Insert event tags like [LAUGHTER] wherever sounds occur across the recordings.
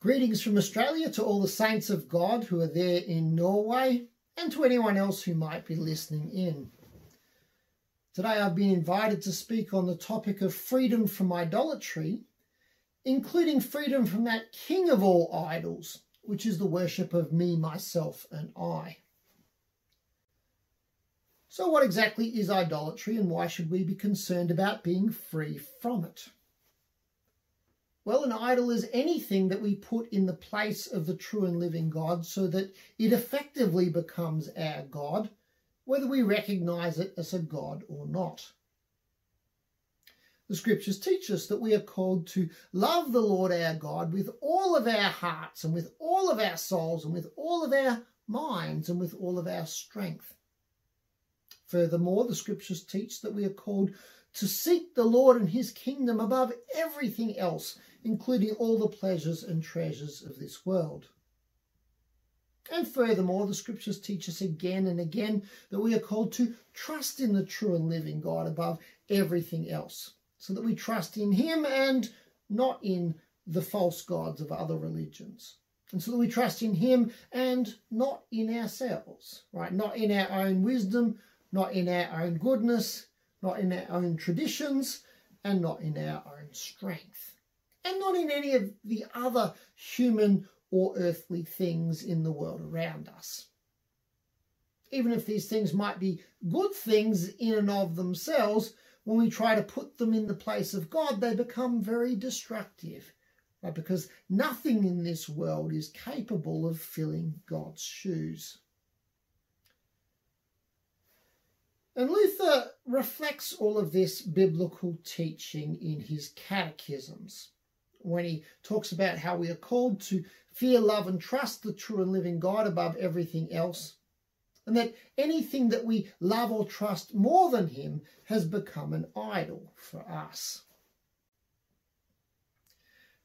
Greetings from Australia to all the saints of God who are there in Norway and to anyone else who might be listening in. Today I've been invited to speak on the topic of freedom from idolatry, including freedom from that king of all idols, which is the worship of me, myself, and I. So, what exactly is idolatry and why should we be concerned about being free from it? Well, an idol is anything that we put in the place of the true and living God so that it effectively becomes our God, whether we recognize it as a God or not. The scriptures teach us that we are called to love the Lord our God with all of our hearts and with all of our souls and with all of our minds and with all of our strength. Furthermore, the scriptures teach that we are called to seek the Lord and his kingdom above everything else including all the pleasures and treasures of this world. And furthermore, the scriptures teach us again and again that we are called to trust in the true and living God above everything else, so that we trust in Him and not in the false gods of other religions. And so that we trust in Him and not in ourselves, right? Not in our own wisdom, not in our own goodness, not in our own traditions, and not in our own strength and not in any of the other human or earthly things in the world around us. Even if these things might be good things in and of themselves, when we try to put them in the place of God, they become very destructive. Right? Because nothing in this world is capable of filling God's shoes. And Luther reflects all of this biblical teaching in his catechisms when he talks about how we are called to fear, love, and trust the true and living God above everything else, and that anything that we love or trust more than Him has become an idol for us.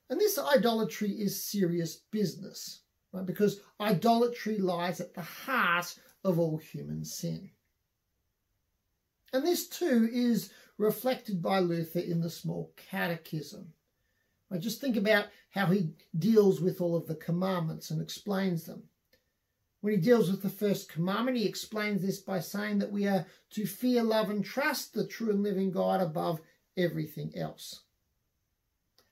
And this idolatry is serious business, right? Because idolatry lies at the heart of all human sin. And this too is reflected by Luther in the Small Catechism. I just think about how he deals with all of the commandments and explains them. When he deals with the first commandment, he explains this by saying that we are to fear, love, and trust the true and living God above everything else.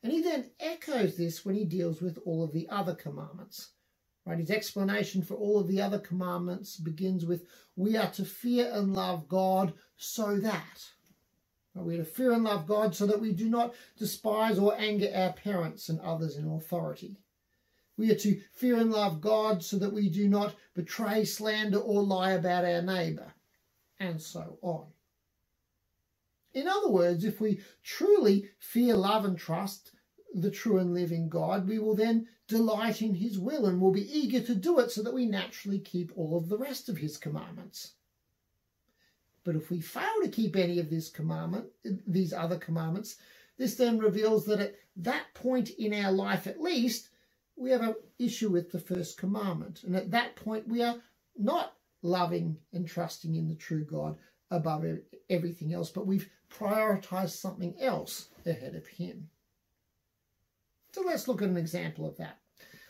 And he then echoes this when he deals with all of the other commandments. Right? His explanation for all of the other commandments begins with, we are to fear and love God so that. We are to fear and love God so that we do not despise or anger our parents and others in authority. We are to fear and love God so that we do not betray, slander, or lie about our neighbour, and so on. In other words, if we truly fear, love, and trust the true and living God, we will then delight in his will and will be eager to do it so that we naturally keep all of the rest of his commandments. But if we fail to keep any of this commandment, these other commandments, this then reveals that at that point in our life at least, we have an issue with the first commandment. And at that point, we are not loving and trusting in the true God above everything else, but we've prioritized something else ahead of Him. So let's look at an example of that.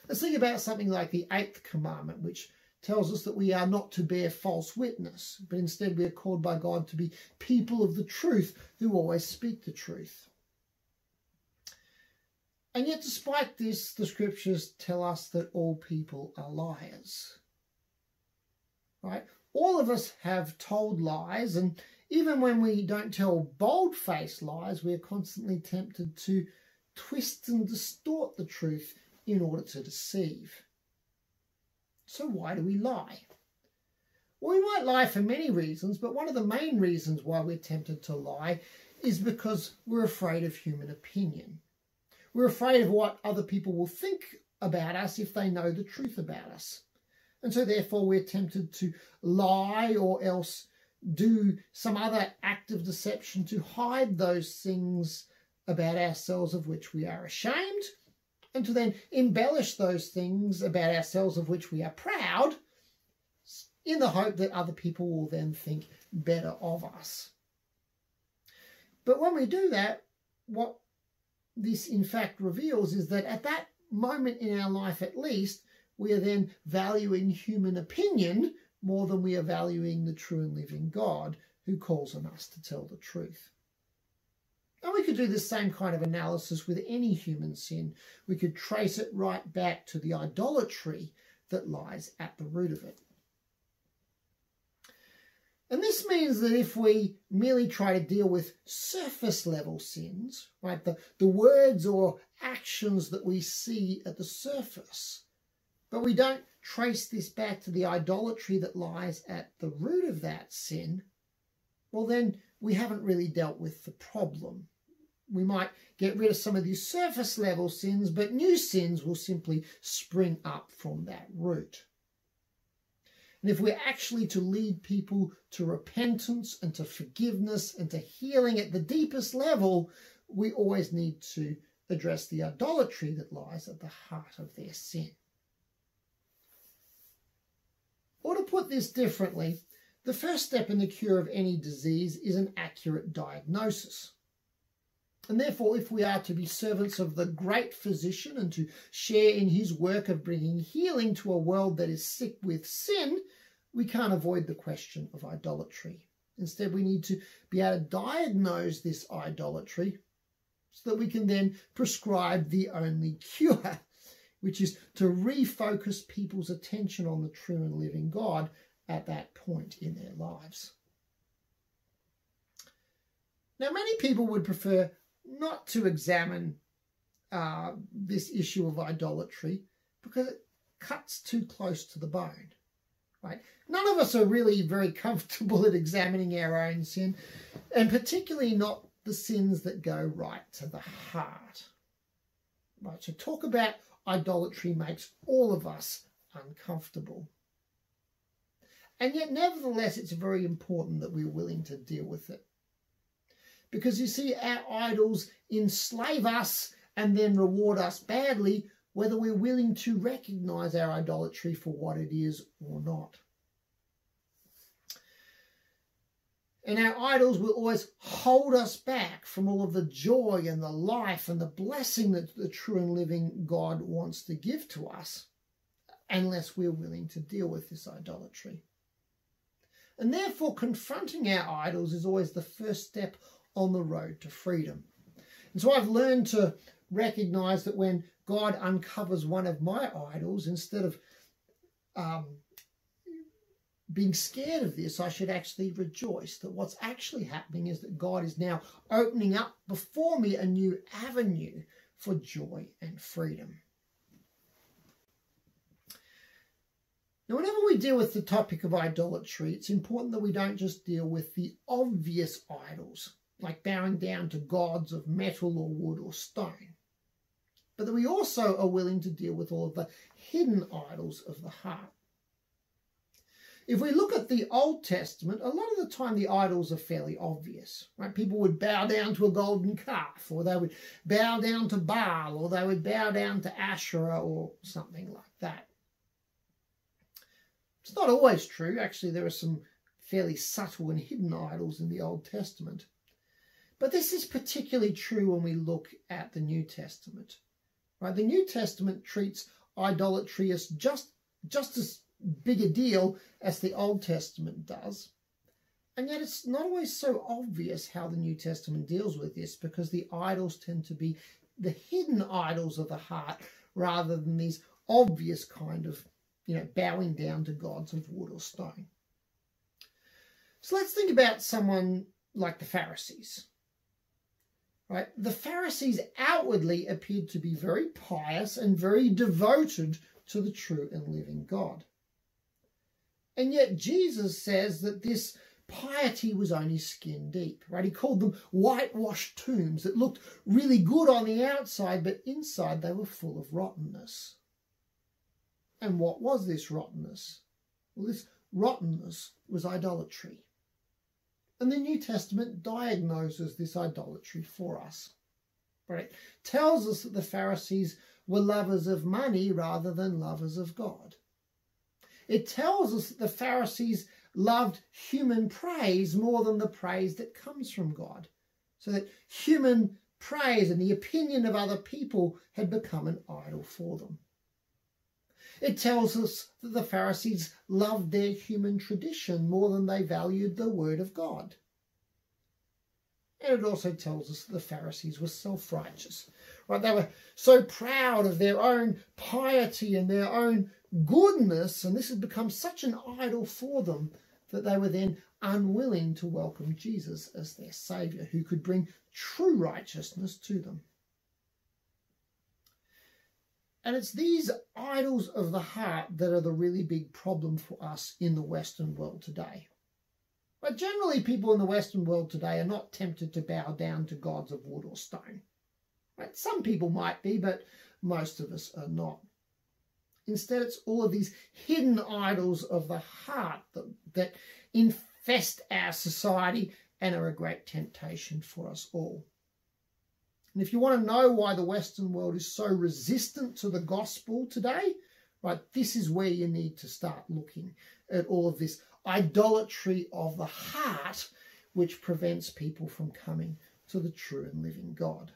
Let's think about something like the eighth commandment, which tells us that we are not to bear false witness, but instead we are called by God to be people of the truth who always speak the truth. And yet, despite this, the scriptures tell us that all people are liars. Right? All of us have told lies, and even when we don't tell bold faced lies, we are constantly tempted to twist and distort the truth in order to deceive. So why do we lie? Well, we might lie for many reasons, but one of the main reasons why we're tempted to lie is because we're afraid of human opinion. We're afraid of what other people will think about us if they know the truth about us. And so therefore we're tempted to lie or else do some other act of deception to hide those things about ourselves of which we are ashamed and to then embellish those things about ourselves of which we are proud in the hope that other people will then think better of us. But when we do that, what this in fact reveals is that at that moment in our life at least, we are then valuing human opinion more than we are valuing the true and living God who calls on us to tell the truth. And we could do the same kind of analysis with any human sin. We could trace it right back to the idolatry that lies at the root of it. And this means that if we merely try to deal with surface level sins, right, the, the words or actions that we see at the surface, but we don't trace this back to the idolatry that lies at the root of that sin, well, then we haven't really dealt with the problem. We might get rid of some of these surface level sins, but new sins will simply spring up from that root. And if we're actually to lead people to repentance and to forgiveness and to healing at the deepest level, we always need to address the idolatry that lies at the heart of their sin. Or to put this differently, the first step in the cure of any disease is an accurate diagnosis. And therefore, if we are to be servants of the great physician and to share in his work of bringing healing to a world that is sick with sin, we can't avoid the question of idolatry. Instead, we need to be able to diagnose this idolatry so that we can then prescribe the only cure, which is to refocus people's attention on the true and living God at that point in their lives. Now, many people would prefer not to examine uh, this issue of idolatry because it cuts too close to the bone. Right? None of us are really very [LAUGHS] comfortable at examining our own sin, and particularly not the sins that go right to the heart. Right? So talk about idolatry makes all of us uncomfortable. And yet, nevertheless, it's very important that we're willing to deal with it. Because you see, our idols enslave us and then reward us badly, whether we're willing to recognize our idolatry for what it is or not. And our idols will always hold us back from all of the joy and the life and the blessing that the true and living God wants to give to us, unless we're willing to deal with this idolatry. And therefore, confronting our idols is always the first step on the road to freedom. And so I've learned to recognize that when God uncovers one of my idols, instead of um, being scared of this, I should actually rejoice that what's actually happening is that God is now opening up before me a new avenue for joy and freedom. Now, whenever we deal with the topic of idolatry, it's important that we don't just deal with the obvious idols, like bowing down to gods of metal or wood or stone, but that we also are willing to deal with all of the hidden idols of the heart. If we look at the Old Testament, a lot of the time the idols are fairly obvious. Right? People would bow down to a golden calf, or they would bow down to Baal, or they would bow down to Asherah, or something like that. It's not always true. Actually, there are some fairly subtle and hidden idols in the Old Testament. But this is particularly true when we look at the New Testament. Right? The New Testament treats idolatry as just, just as big a deal as the Old Testament does. And yet it's not always so obvious how the New Testament deals with this because the idols tend to be the hidden idols of the heart rather than these obvious kind of you know, bowing down to gods of wood or stone. So let's think about someone like the Pharisees. Right? The Pharisees outwardly appeared to be very pious and very devoted to the true and living God. And yet Jesus says that this piety was only skin deep, right? He called them whitewashed tombs that looked really good on the outside, but inside they were full of rottenness. And what was this rottenness? Well, this rottenness was idolatry. And the New Testament diagnoses this idolatry for us. Right? It tells us that the Pharisees were lovers of money rather than lovers of God. It tells us that the Pharisees loved human praise more than the praise that comes from God. So that human praise and the opinion of other people had become an idol for them. It tells us that the Pharisees loved their human tradition more than they valued the Word of God. And it also tells us that the Pharisees were self-righteous. Right? They were so proud of their own piety and their own goodness, and this had become such an idol for them that they were then unwilling to welcome Jesus as their Saviour, who could bring true righteousness to them. And it's these idols of the heart that are the really big problem for us in the Western world today. But generally, people in the Western world today are not tempted to bow down to gods of wood or stone. Right? Some people might be, but most of us are not. Instead, it's all of these hidden idols of the heart that, that infest our society and are a great temptation for us all. And if you want to know why the Western world is so resistant to the gospel today, right, this is where you need to start looking at all of this idolatry of the heart, which prevents people from coming to the true and living God.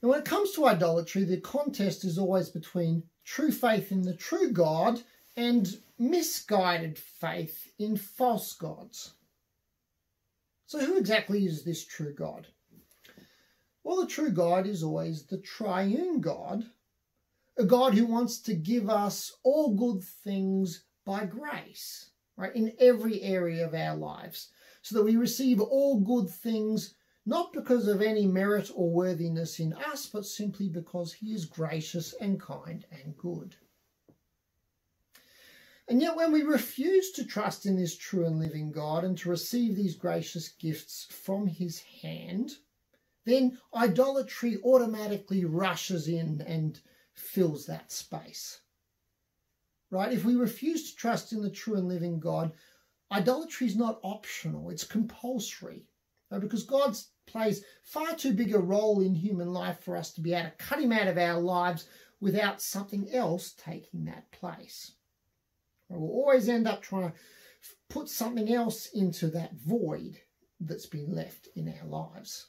And when it comes to idolatry, the contest is always between true faith in the true God and misguided faith in false gods. So who exactly is this true God? Well, the true God is always the triune God, a God who wants to give us all good things by grace, right, in every area of our lives, so that we receive all good things not because of any merit or worthiness in us, but simply because he is gracious and kind and good. And yet, when we refuse to trust in this true and living God and to receive these gracious gifts from his hand, then idolatry automatically rushes in and fills that space right? If we refuse to trust in the true and living God, idolatry is not optional, it's compulsory. Right? Because God plays far too big a role in human life for us to be able to cut him out of our lives without something else taking that place. We'll always end up trying to put something else into that void that's been left in our lives.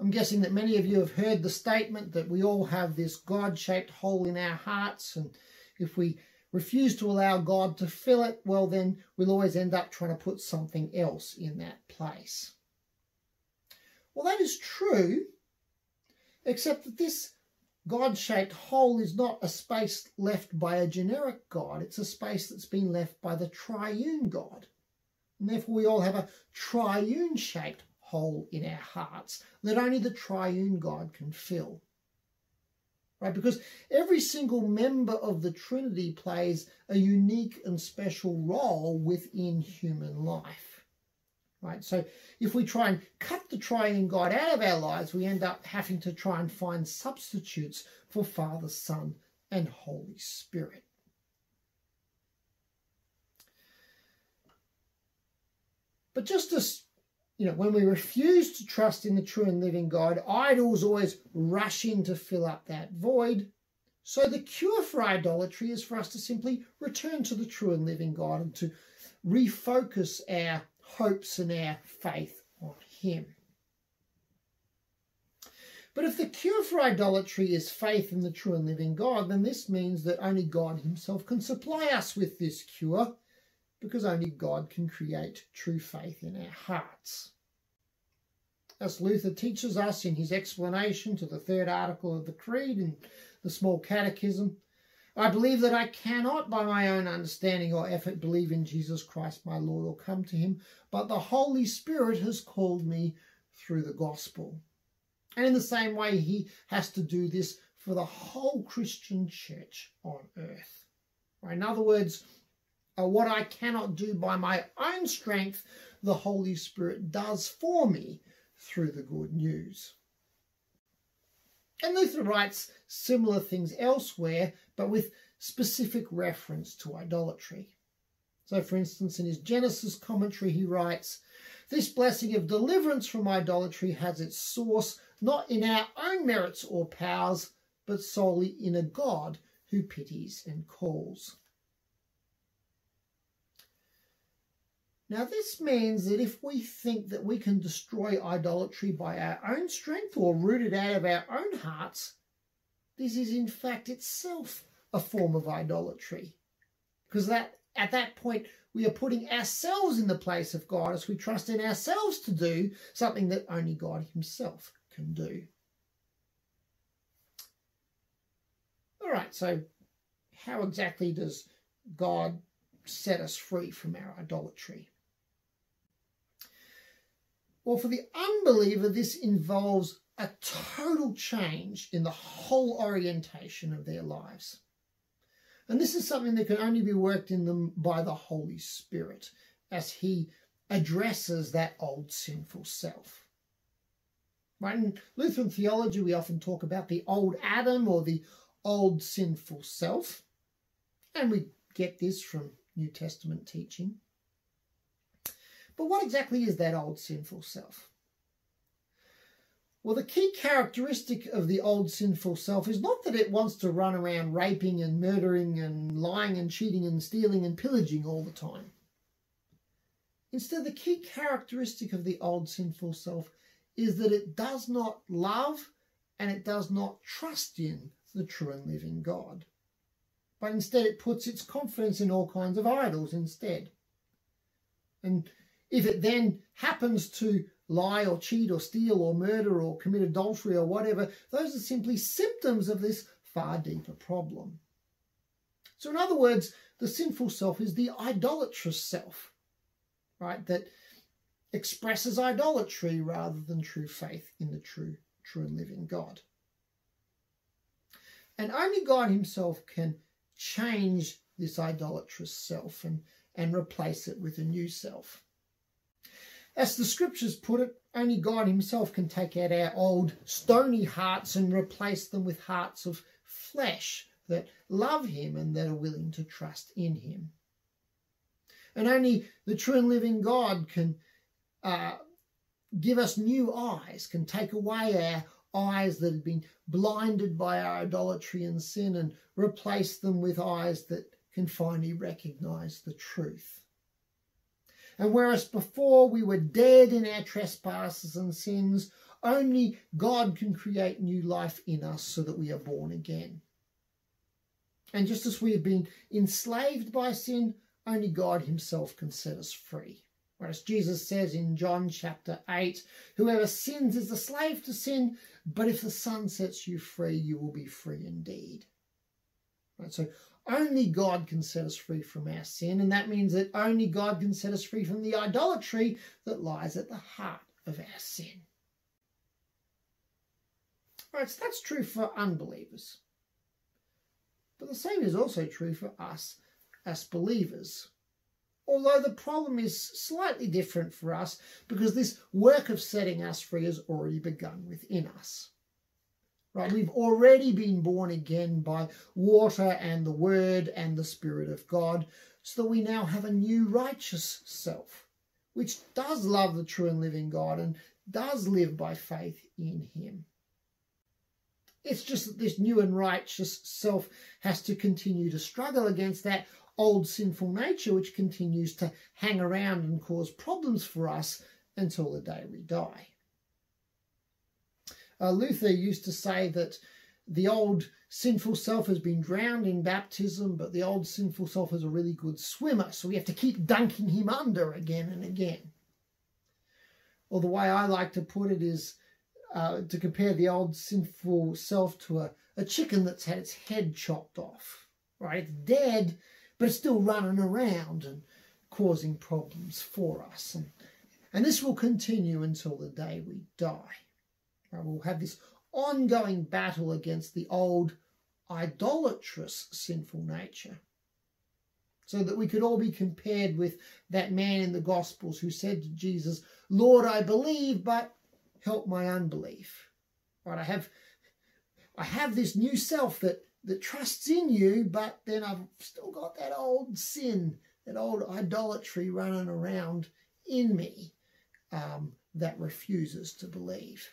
I'm guessing that many of you have heard the statement that we all have this God-shaped hole in our hearts and if we refuse to allow God to fill it, well, then we'll always end up trying to put something else in that place. Well, that is true, except that this God-shaped hole is not a space left by a generic God. It's a space that's been left by the triune God. And therefore we all have a triune-shaped hole in our hearts that only the triune God can fill right? Because every single member of the Trinity plays a unique and special role within human life, right? So if we try and cut the triune God out of our lives, we end up having to try and find substitutes for Father, Son, and Holy Spirit. But just as you know, when we refuse to trust in the true and living God, idols always rush in to fill up that void. So the cure for idolatry is for us to simply return to the true and living God and to refocus our hopes and our faith on Him. But if the cure for idolatry is faith in the true and living God, then this means that only God Himself can supply us with this cure because only God can create true faith in our hearts. As Luther teaches us in his explanation to the third article of the Creed in the Small Catechism, I believe that I cannot by my own understanding or effort believe in Jesus Christ my Lord or come to him, but the Holy Spirit has called me through the gospel. And in the same way, he has to do this for the whole Christian church on earth. In other words, what I cannot do by my own strength, the Holy Spirit does for me through the good news. And Luther writes similar things elsewhere, but with specific reference to idolatry. So, for instance, in his Genesis commentary, he writes, This blessing of deliverance from idolatry has its source not in our own merits or powers, but solely in a God who pities and calls. Now, this means that if we think that we can destroy idolatry by our own strength or root it out of our own hearts, this is in fact itself a form of idolatry. Because that at that point we are putting ourselves in the place of God as we trust in ourselves to do something that only God Himself can do. All right, so how exactly does God set us free from our idolatry? Well, for the unbeliever, this involves a total change in the whole orientation of their lives. And this is something that can only be worked in them by the Holy Spirit as He addresses that old sinful self. Right? In Lutheran theology, we often talk about the old Adam or the old sinful self. And we get this from New Testament teaching. But what exactly is that old sinful self? Well, the key characteristic of the old sinful self is not that it wants to run around raping and murdering and lying and cheating and stealing and pillaging all the time. Instead, the key characteristic of the old sinful self is that it does not love and it does not trust in the true and living God. But instead, it puts its confidence in all kinds of idols instead. And if it then happens to lie or cheat or steal or murder or commit adultery or whatever, those are simply symptoms of this far deeper problem. So, in other words, the sinful self is the idolatrous self, right? That expresses idolatry rather than true faith in the true, true and living God. And only God Himself can change this idolatrous self and, and replace it with a new self. As the scriptures put it, only God Himself can take out our old stony hearts and replace them with hearts of flesh that love Him and that are willing to trust in Him. And only the true and living God can uh, give us new eyes, can take away our eyes that have been blinded by our idolatry and sin and replace them with eyes that can finally recognize the truth. And whereas before we were dead in our trespasses and sins, only God can create new life in us so that we are born again. And just as we have been enslaved by sin, only God Himself can set us free. Whereas Jesus says in John chapter 8, whoever sins is a slave to sin, but if the Son sets you free, you will be free indeed. Right, so only God can set us free from our sin, and that means that only God can set us free from the idolatry that lies at the heart of our sin. Right, so that's true for unbelievers. But the same is also true for us as believers. Although the problem is slightly different for us because this work of setting us free has already begun within us. Right? We've already been born again by water and the Word and the Spirit of God, so that we now have a new righteous self, which does love the true and living God and does live by faith in Him. It's just that this new and righteous self has to continue to struggle against that old sinful nature, which continues to hang around and cause problems for us until the day we die. Uh, Luther used to say that the old sinful self has been drowned in baptism, but the old sinful self is a really good swimmer, so we have to keep dunking him under again and again. Or the way I like to put it is uh, to compare the old sinful self to a, a chicken that's had its head chopped off. Right? It's dead, but it's still running around and causing problems for us. And, and this will continue until the day we die. We'll have this ongoing battle against the old idolatrous sinful nature. So that we could all be compared with that man in the Gospels who said to Jesus, Lord, I believe, but help my unbelief. Right, I have I have this new self that, that trusts in you, but then I've still got that old sin, that old idolatry running around in me um, that refuses to believe.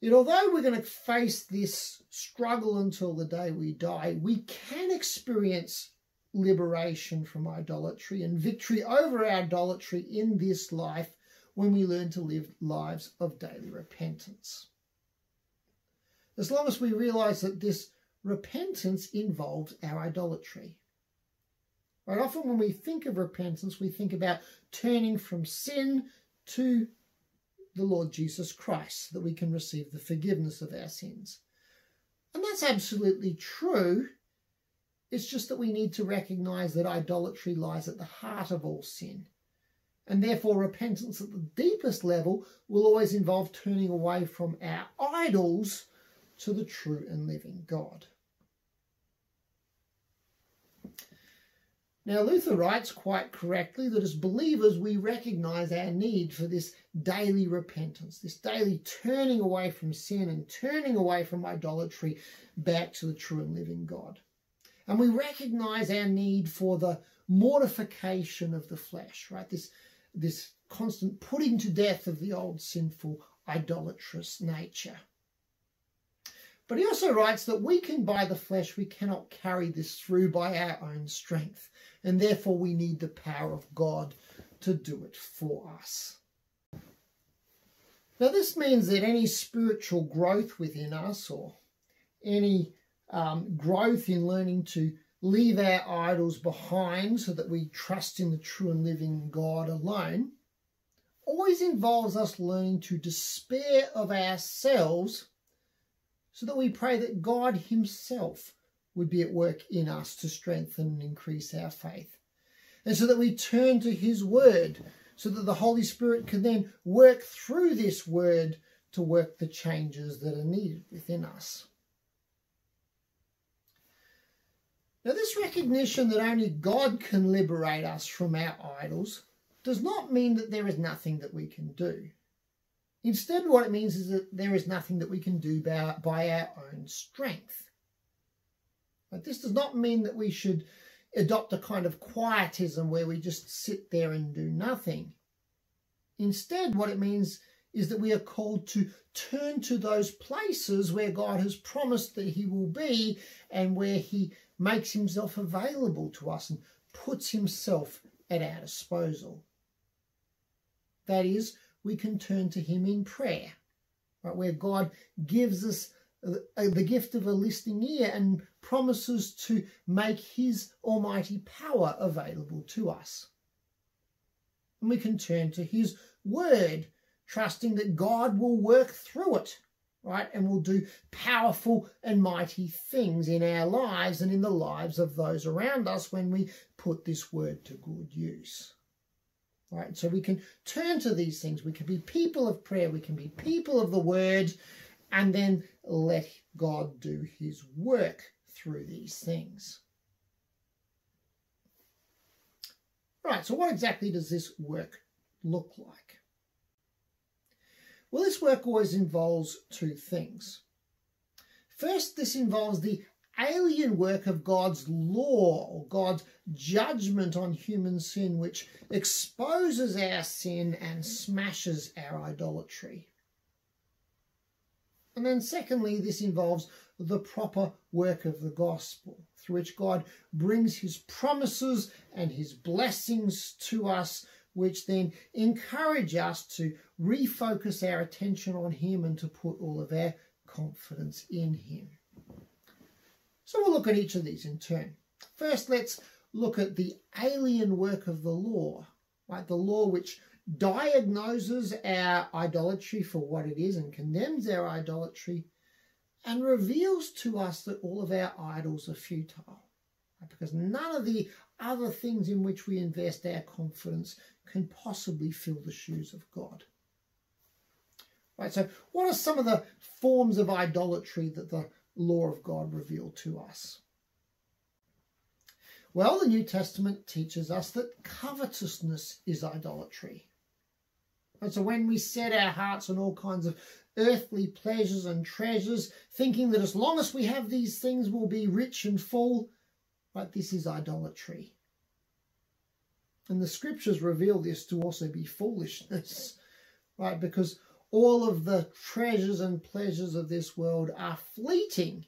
Yet, although we're going to face this struggle until the day we die, we can experience liberation from idolatry and victory over idolatry in this life when we learn to live lives of daily repentance. As long as we realize that this repentance involves our idolatry. Right? Often when we think of repentance, we think about turning from sin to the Lord Jesus Christ, that we can receive the forgiveness of our sins. And that's absolutely true. It's just that we need to recognize that idolatry lies at the heart of all sin. And therefore, repentance at the deepest level will always involve turning away from our idols to the true and living God. Now, Luther writes quite correctly that as believers we recognize our need for this daily repentance, this daily turning away from sin and turning away from idolatry back to the true and living God. And we recognize our need for the mortification of the flesh, right? This, this constant putting to death of the old sinful idolatrous nature. But he also writes that we can, by the flesh, we cannot carry this through by our own strength, and therefore we need the power of God to do it for us. Now, this means that any spiritual growth within us or any um, growth in learning to leave our idols behind so that we trust in the true and living God alone always involves us learning to despair of ourselves so that we pray that God Himself would be at work in us to strengthen and increase our faith. And so that we turn to His Word, so that the Holy Spirit can then work through this Word to work the changes that are needed within us. Now, this recognition that only God can liberate us from our idols does not mean that there is nothing that we can do. Instead, what it means is that there is nothing that we can do by, our own strength. But this does not mean that we should adopt a kind of quietism where we just sit there and do nothing. Instead, what it means is that we are called to turn to those places where God has promised that He will be and where He makes Himself available to us and puts Himself at our disposal. That is, we can turn to him in prayer, right, where God gives us Uh, the gift of a listening ear and promises to make his almighty power available to us. And we can turn to his word, trusting that God will work through it, right, and will do powerful and mighty things in our lives and in the lives of those around us when we put this word to good use. Right, so we can turn to these things. We can be people of prayer. We can be people of the word and then let God do his work through these things. Right, so what exactly does this work look like? Well, this work always involves two things. First, this involves the alien work of God's law or God's judgment on human sin, which exposes our sin and smashes our idolatry. And then, secondly, this involves the proper work of the gospel, through which God brings his promises and his blessings to us, which then encourage us to refocus our attention on him and to put all of our confidence in him. So we'll look at each of these in turn. First, let's look at the alien work of the law, right? The law which diagnoses our idolatry for what it is and condemns our idolatry and reveals to us that all of our idols are futile. Right? Because none of the other things in which we invest our confidence can possibly fill the shoes of God. Right, so what are some of the forms of idolatry that the law of God revealed to us? Well, the New Testament teaches us that covetousness is idolatry. And so when we set our hearts on all kinds of earthly pleasures and treasures, thinking that as long as we have these things, we'll be rich and full, but this is idolatry. And the scriptures reveal this to also be foolishness, [LAUGHS] right? Because all of the treasures and pleasures of this world are fleeting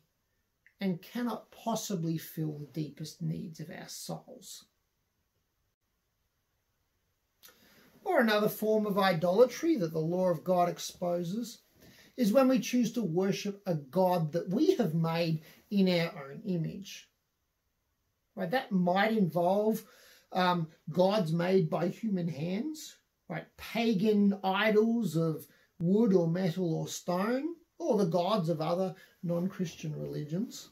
and cannot possibly fill the deepest needs of our souls. Or another form of idolatry that the law of God exposes is when we choose to worship a God that we have made in our own image. Right, that might involve um, gods made by human hands, right? Pagan idols of wood or metal or stone, or the gods of other non-Christian religions.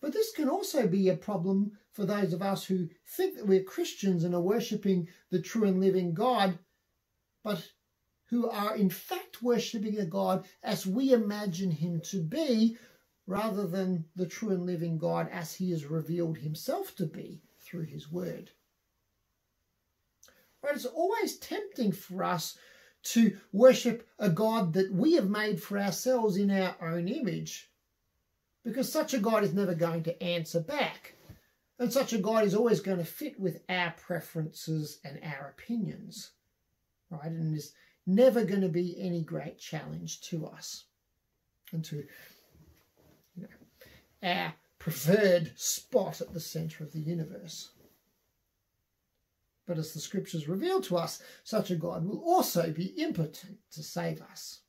But this can also be a problem for those of us who think that we're Christians and are worshipping the true and living God, but who are in fact worshipping a God as we imagine him to be, rather than the true and living God as he has revealed himself to be through his word. Right, it's always tempting for us to worship a God that we have made for ourselves in our own image, because such a God is never going to answer back. And such a God is always going to fit with our preferences and our opinions, right? And is never going to be any great challenge to us and to you know, our preferred spot at the centre of the universe. But as the scriptures reveal to us, such a God will also be impotent to save us.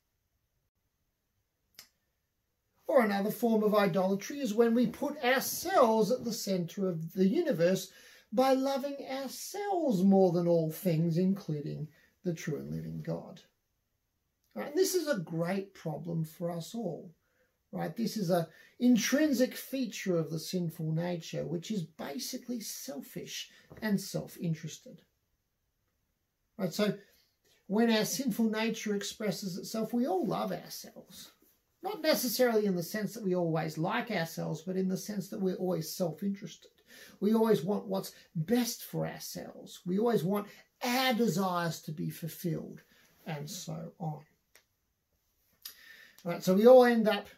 Or another form of idolatry is when we put ourselves at the centre of the universe by loving ourselves more than all things, including the true and living God. Right, and this is a great problem for us all. Right, this is a intrinsic feature of the sinful nature, which is basically selfish and self-interested. Right, so when our sinful nature expresses itself, we all love ourselves. Not necessarily in the sense that we always like ourselves, but in the sense that we're always self interested. We always want what's best for ourselves. We always want our desires to be fulfilled, and so on. Right, so we all end up,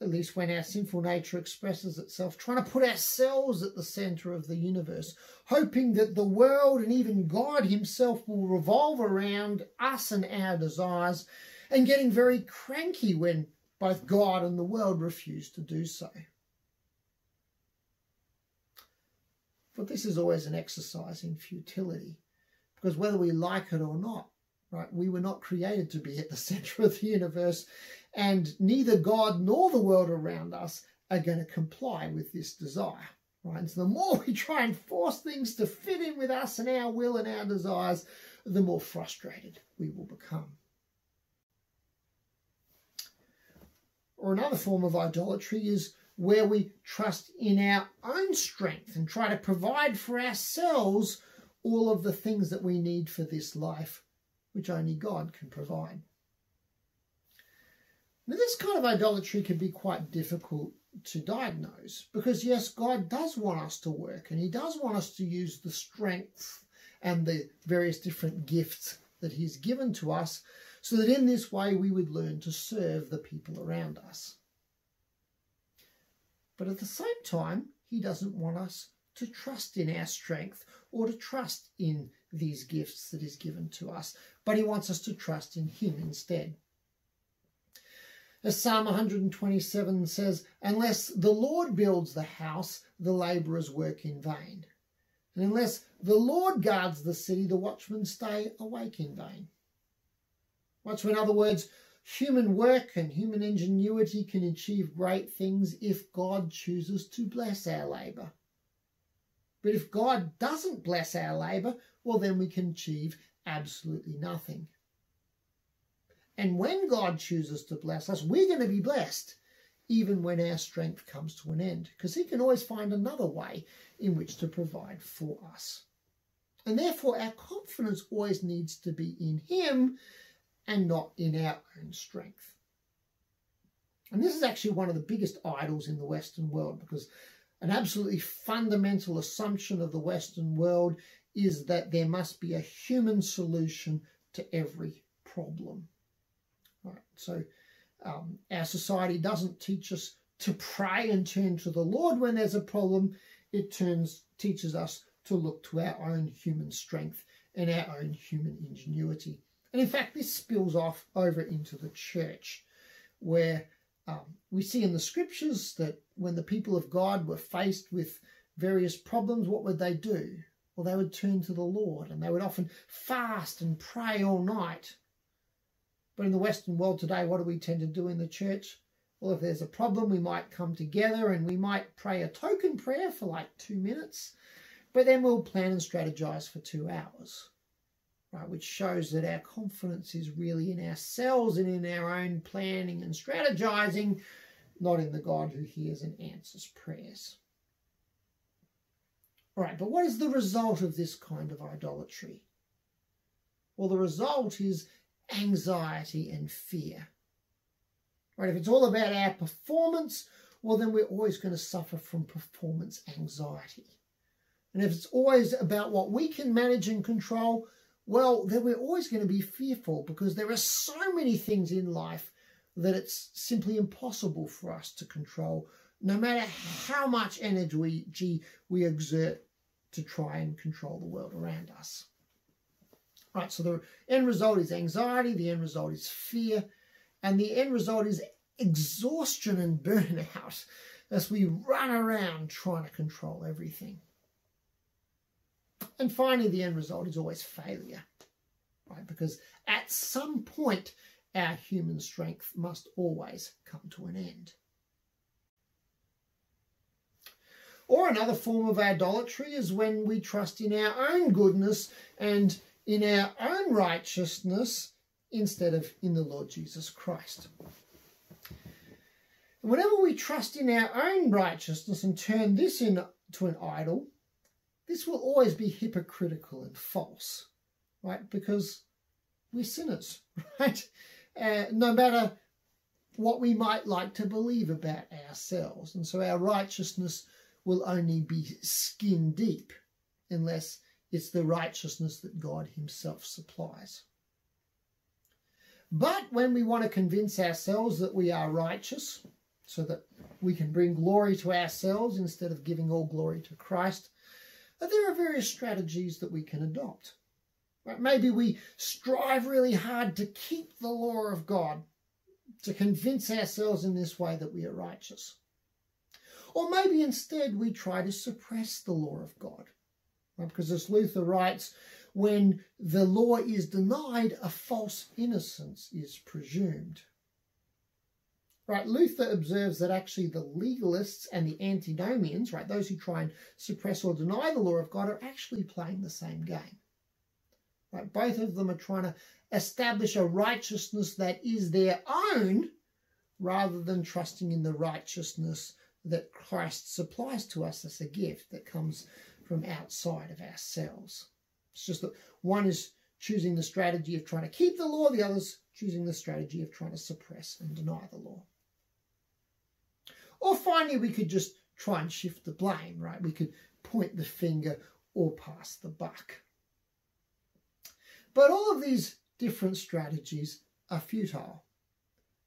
at least when our sinful nature expresses itself, trying to put ourselves at the centre of the universe, hoping that the world and even God Himself will revolve around us and our desires and getting very cranky when both God and the world refuse to do so. But this is always an exercise in futility, because whether we like it or not, right, we were not created to be at the [LAUGHS] centre of the universe, and neither God nor the world around us are going to comply with this desire. Right? And so the more [LAUGHS] we try and force things to fit in with us and our will and our desires, the more frustrated we will become. Or another form of idolatry is where we trust in our own strength and try to provide for ourselves all of the things that we need for this life, which only God can provide. Now, this kind of idolatry can be quite difficult to diagnose because, yes, God does want us to work and He does want us to use the strength and the various different gifts that He's given to us so that in this way we would learn to serve the people around us. But at the same time, he doesn't want us to trust in our strength or to trust in these gifts that is given to us, but he wants us to trust in him instead. As Psalm 127 says, unless the Lord builds the house, the labourers work in vain. And unless the Lord guards the city, the watchmen stay awake in vain. So in other words, human work and human ingenuity can achieve great things if God chooses to bless our labour. But if God doesn't bless our labour, well, then we can achieve absolutely nothing. And when God chooses to bless us, we're going to be blessed, even when our strength comes to an end, because He can always find another way in which to provide for us. And therefore, our confidence always needs to be in Him and not in our own strength. And this is actually one of the biggest idols in the Western world because an absolutely fundamental assumption of the Western world is that there must be a human solution to every problem. Right, so um, our society doesn't teach us to pray and turn to the Lord when there's a problem. It turns teaches us to look to our own human strength and our own human ingenuity. And in fact, this spills off over into the church, where Um, we see in the scriptures that when the people of God were faced with various problems, what would they do? Well, they would turn to the Lord and they would often fast and pray all night. But in the Western world today, what do we tend to do in the church? Well, if there's a problem, we might come together and we might pray a token prayer for like two minutes, but then we'll plan and strategize for two hours, right? Which shows that our confidence is really in ourselves and in our own planning and strategizing, not in the God who hears and answers prayers. All right, but what is the result of this kind of idolatry? Well, the result is anxiety and fear. Right? If it's all about our performance, well, then we're always going to suffer from performance anxiety. And if it's always about what we can manage and control, well, then we're always going to be fearful because there are so many things in life that it's simply impossible for us to control, no matter how much energy we, exert to try and control the world around us. Right, so the end result is anxiety, the end result is fear, and the end result is exhaustion and burnout [LAUGHS] as we run around trying to control everything. And finally, the end result is always failure, right? Because at some point, our human strength must always come to an end. Or another form of idolatry is when we trust in our own goodness and in our own righteousness instead of in the Lord Jesus Christ. Whenever we trust in our own righteousness and turn this into an idol, this will always be hypocritical and false, right? Because we're sinners, [LAUGHS] right? Uh, no matter what we might like to believe about ourselves. And so our righteousness will only be skin deep unless it's the righteousness that God Himself supplies. But when we want to convince ourselves that we are righteous, so that we can bring glory to ourselves instead of giving all glory to Christ, there are various strategies that we can adopt. Right? Maybe we strive really hard to keep the law of God, to convince ourselves in this way that we are righteous. Or maybe instead we try to suppress the law of God. Right? Because as Luther writes, when the law is denied, a false innocence is presumed. Right, Luther observes that actually the legalists and the antinomians, right, those who try and suppress or deny the law of God, are actually playing the same game. Right, both of them are trying to establish a righteousness that is their own rather than trusting in the righteousness that Christ supplies to us as a gift that comes from outside of ourselves. It's just that one is choosing the strategy of trying to keep the law, the other's choosing the strategy of trying to suppress and deny the law. Or finally, we could just try and shift the blame, right? We could point the finger or pass the buck. But all of these different strategies are futile.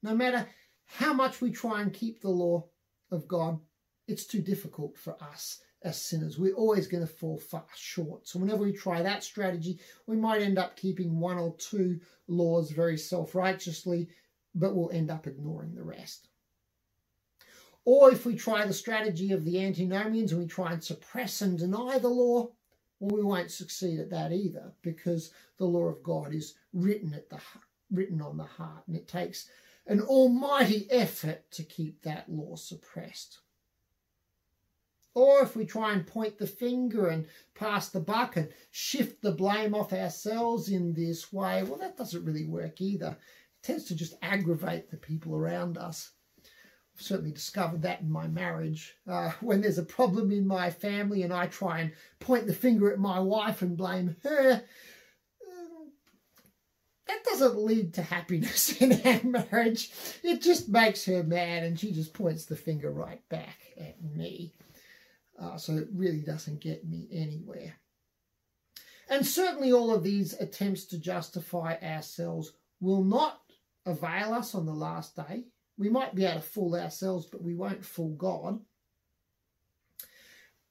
No matter how much we try and keep the law, of God, it's too difficult for us as sinners. We're always going to fall far short. So whenever we try that strategy, we might end up keeping one or two laws very self-righteously, but we'll end up ignoring the rest. Or if we try the strategy of the antinomians and we try and suppress and deny the law, well, we won't succeed at that either because the law of God is written at the written on the heart, and it takes an almighty effort to keep that law suppressed. Or if we try and point the finger and pass the buck and shift the blame off ourselves in this way, well, that doesn't really work either. It tends to just aggravate the people around us. Certainly discovered that in my marriage. Uh, [LAUGHS] when there's a problem in my family and I try and point the finger at my wife and blame her, that doesn't lead to happiness [LAUGHS] in our marriage. It just makes her mad and she just points the finger right back at me. Uh, so it really doesn't get me anywhere. And certainly all of these attempts to justify ourselves will not avail us on the last day. We might be able to fool ourselves, but we won't fool God.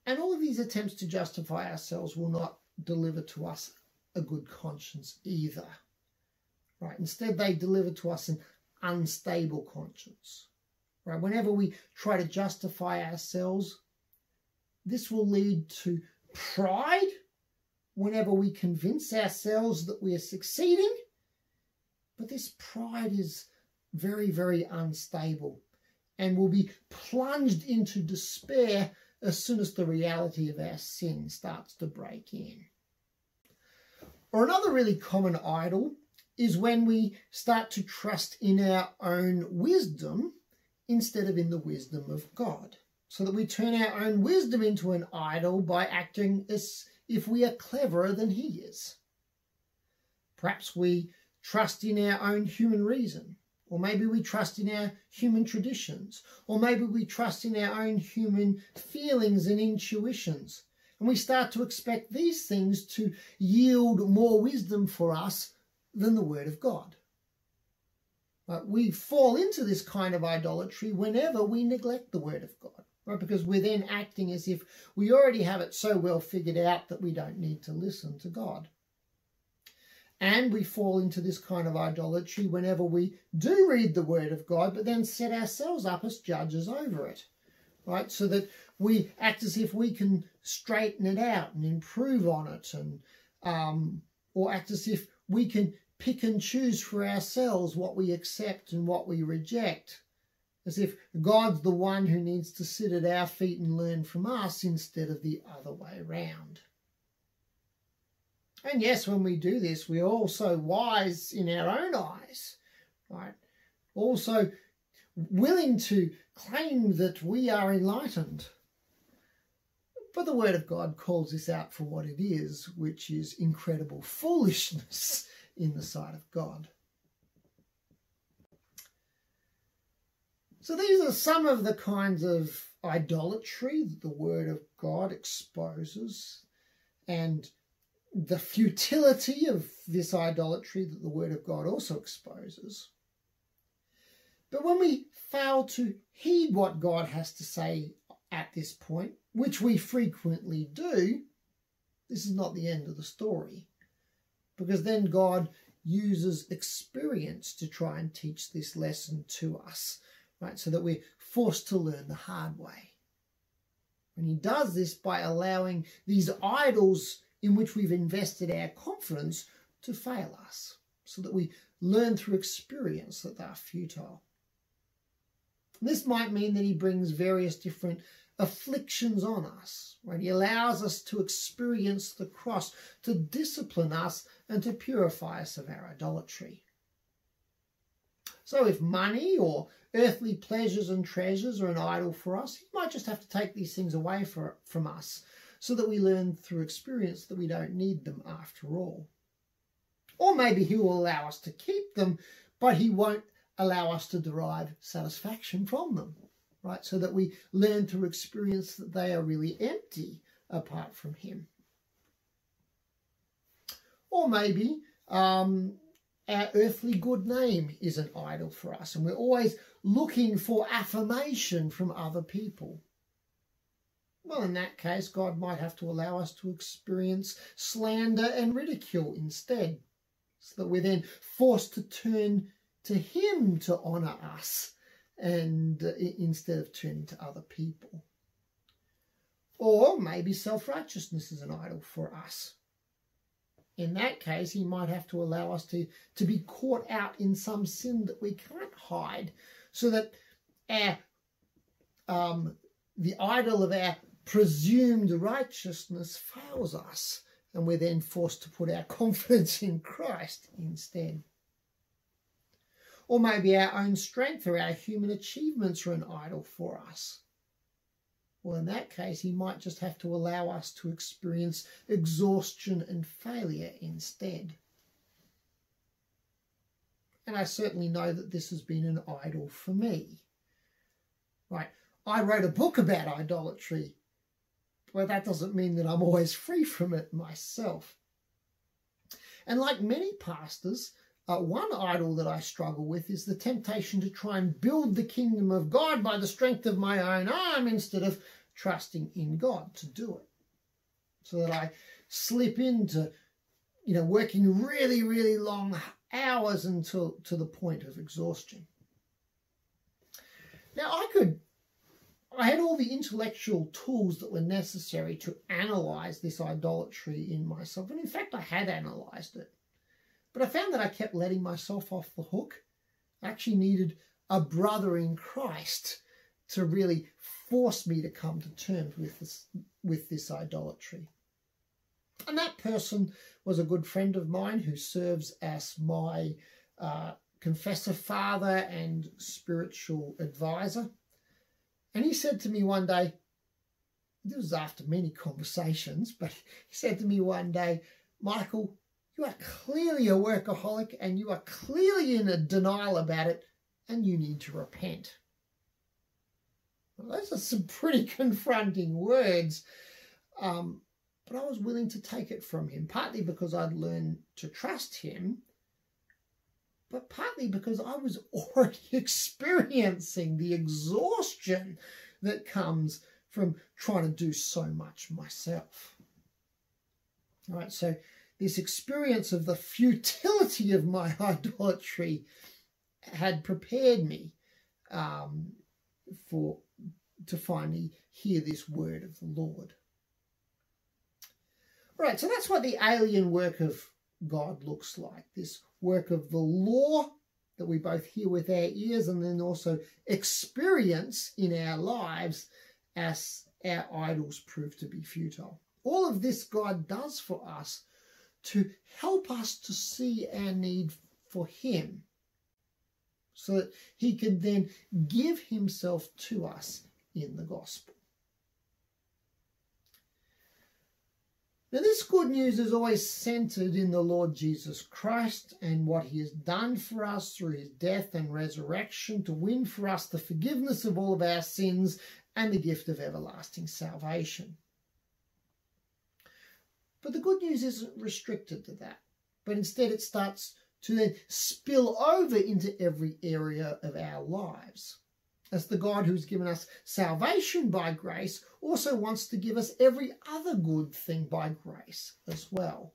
And all of these attempts to justify ourselves will not deliver to us a good conscience either. Right? Instead, they deliver to us an unstable conscience. Right? Whenever we try to justify ourselves, this will lead to pride whenever we convince ourselves that we are succeeding. But this pride is very, very unstable and will be plunged into despair as soon as the reality of our sin starts to break in. Or another really common idol is when we start to trust in our own wisdom instead of in the wisdom of God. So that we turn our own wisdom into an idol by acting as if we are cleverer than He is. Perhaps we trust in our own human reason, or maybe we trust in our human traditions, or maybe we trust in our own human feelings and intuitions. And we start to expect these things to yield more wisdom for us than the Word of God. But we fall into this kind of idolatry whenever we neglect the Word of God, right? Because we're then acting as if we already have it so well figured out that we don't need to listen to God. And we fall into this kind of idolatry whenever we do read the Word of God, but then set ourselves up as judges over it, right? So that we act as if we can straighten it out and improve on it, and um, or act as if we can pick and choose for ourselves what we accept and what we reject, as if God's the one who needs to sit at our feet and learn from us instead of the other way round. And yes, when we do this, we're also wise in our own eyes, right? Also willing to claim that we are enlightened. But the Word of God calls this out for what it is, which is incredible foolishness [LAUGHS] in the sight of God. So these are some of the kinds of idolatry that the Word of God exposes and the futility of this idolatry that the Word of God also exposes. But when we fail to heed what God has to say at this point, which we frequently do, this is not the end of the story. Because then God uses experience to try and teach this lesson to us, right? So that we're forced to learn the hard way. And he does this by allowing these idols in which we've invested our confidence to fail us, so that we learn through experience that they're futile. This might mean that he brings various different afflictions on us, right? He allows us to experience the cross, to discipline us and to purify us of our idolatry. So if money or earthly pleasures and treasures are an idol for us, he might just have to take these things away for, from us so that we learn through experience that we don't need them after all. Or maybe he will allow us to keep them, but he won't allow us to derive satisfaction from them, right? So that we learn through experience that they are really empty apart from him. Or maybe um, our earthly good name is an idol for us, and we're always looking for affirmation from other people. Well, in that case, God might have to allow us to experience slander and ridicule instead, so that we're then forced to turn to Him to honour us and uh, instead of turning to other people. Or maybe self-righteousness is an idol for us. In that case, he might have to allow us to, to be caught out in some sin that we can't hide, so that our um, the idol of our presumed righteousness fails us, and we're then forced to put our [LAUGHS] confidence in Christ instead. Or maybe our own strength or our human achievements are an idol for us. Well, in that case, he might just have to allow us to experience exhaustion and failure instead. And I certainly know that this has been an idol for me. Right, I wrote a book about idolatry well, that doesn't mean that I'm always free from it myself. And like many pastors, uh, one idol that I struggle with is the temptation to try and build the kingdom of God by the strength of my own arm instead of trusting in God to do it. So that I slip into, you know, working really, really long hours until to the point of exhaustion. Now, I could, I had all the intellectual tools that were necessary to analyze this idolatry in myself. And in fact, I had analyzed it. But I found that I kept letting myself off the hook. I actually needed a brother in Christ to really force me to come to terms with this, with this idolatry. And that person was a good friend of mine who serves as my uh, confessor father and spiritual advisor. And he said to me one day, this was after many conversations, but he said to me one day, Michael, you are clearly a workaholic and you are clearly in a denial about it and you need to repent. Well, those are some pretty [LAUGHS] confronting words. Um, but I was willing to take it from him, partly because I'd learned to trust him, but partly because I was [LAUGHS] already experiencing the exhaustion that comes from trying to do so much myself. All right, so this experience of the futility of my [LAUGHS] idolatry had prepared me um, for to finally hear this word of the Lord. All right, so that's what the alien work of God looks like. This work of the law that we both hear with our ears and then also experience in our lives as our idols prove to be futile. All of this God does for us to help us to see our need for Him so that He can then give Himself to us in the gospel. Now, this good news is always centered in the Lord Jesus Christ and what he has done for us through his death and resurrection to win for us the forgiveness of all of our sins and the gift of everlasting salvation. But the good news isn't restricted to that, but instead it starts to then spill over into every area of our lives as the God who's given us salvation by grace also wants to give us every other good thing by grace as well.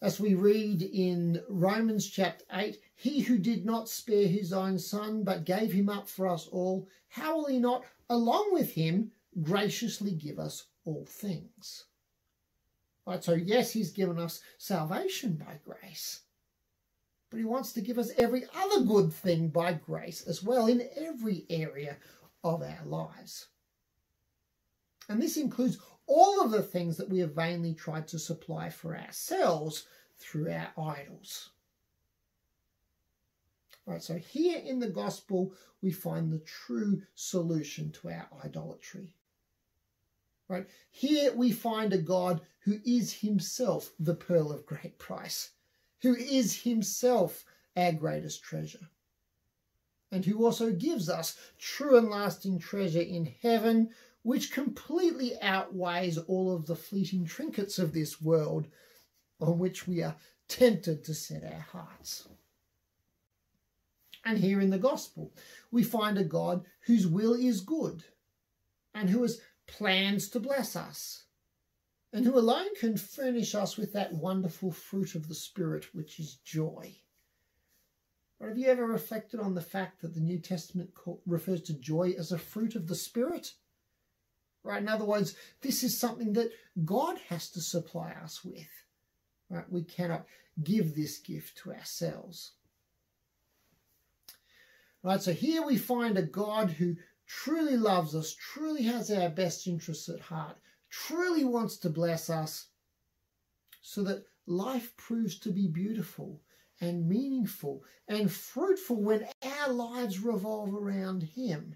As we read in Romans chapter 8, he who did not spare his own son but gave him up for us all, how will he not, along with him, graciously give us all things? Right, so yes, he's given us salvation by grace but he wants to give us every other good thing by grace as well in every area of our lives. And this includes all of the things that we have vainly tried to supply for ourselves through our idols. Right, so here in the gospel, we find the true solution to our idolatry. Right, here we find a God who is himself the pearl of great price who is himself our greatest treasure, and who also gives us true and lasting treasure in heaven, which completely outweighs all of the fleeting trinkets of this world on which we are tempted to set our hearts. And here in the gospel, we find a God whose will is good and who has plans to bless us and who alone can furnish us with that wonderful fruit of the Spirit, which is joy. Or have you ever reflected on the fact that the New Testament refers to joy as a fruit of the Spirit? Right, in other words, this is something that God has to supply us with. Right, we cannot give this gift to ourselves. Right, so here we find a God who truly loves us, truly has our best interests at heart, truly wants to bless us so that life proves to be beautiful and meaningful and fruitful when our lives revolve around Him,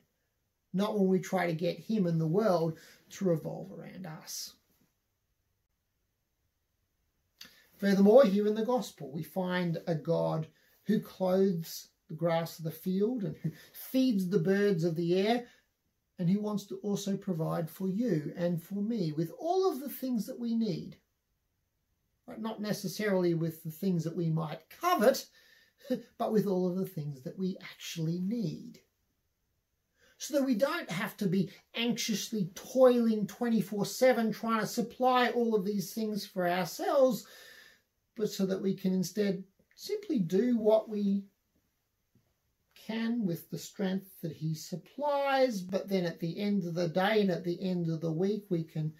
not when we try to get Him and the world to revolve around us. Furthermore, here in the Gospel, we find a God who clothes the grass of the field and who feeds the birds of the air and he wants to also provide for you and for me with all of the things that we need. Right? Not necessarily with the things that we might covet, [LAUGHS] but with all of the things that we actually need. So that we don't have to be anxiously toiling 24 7 trying to supply all of these things for ourselves, but so that we can instead simply do what we can with the strength that he supplies, but then at the end of the day and at the end of the week, we can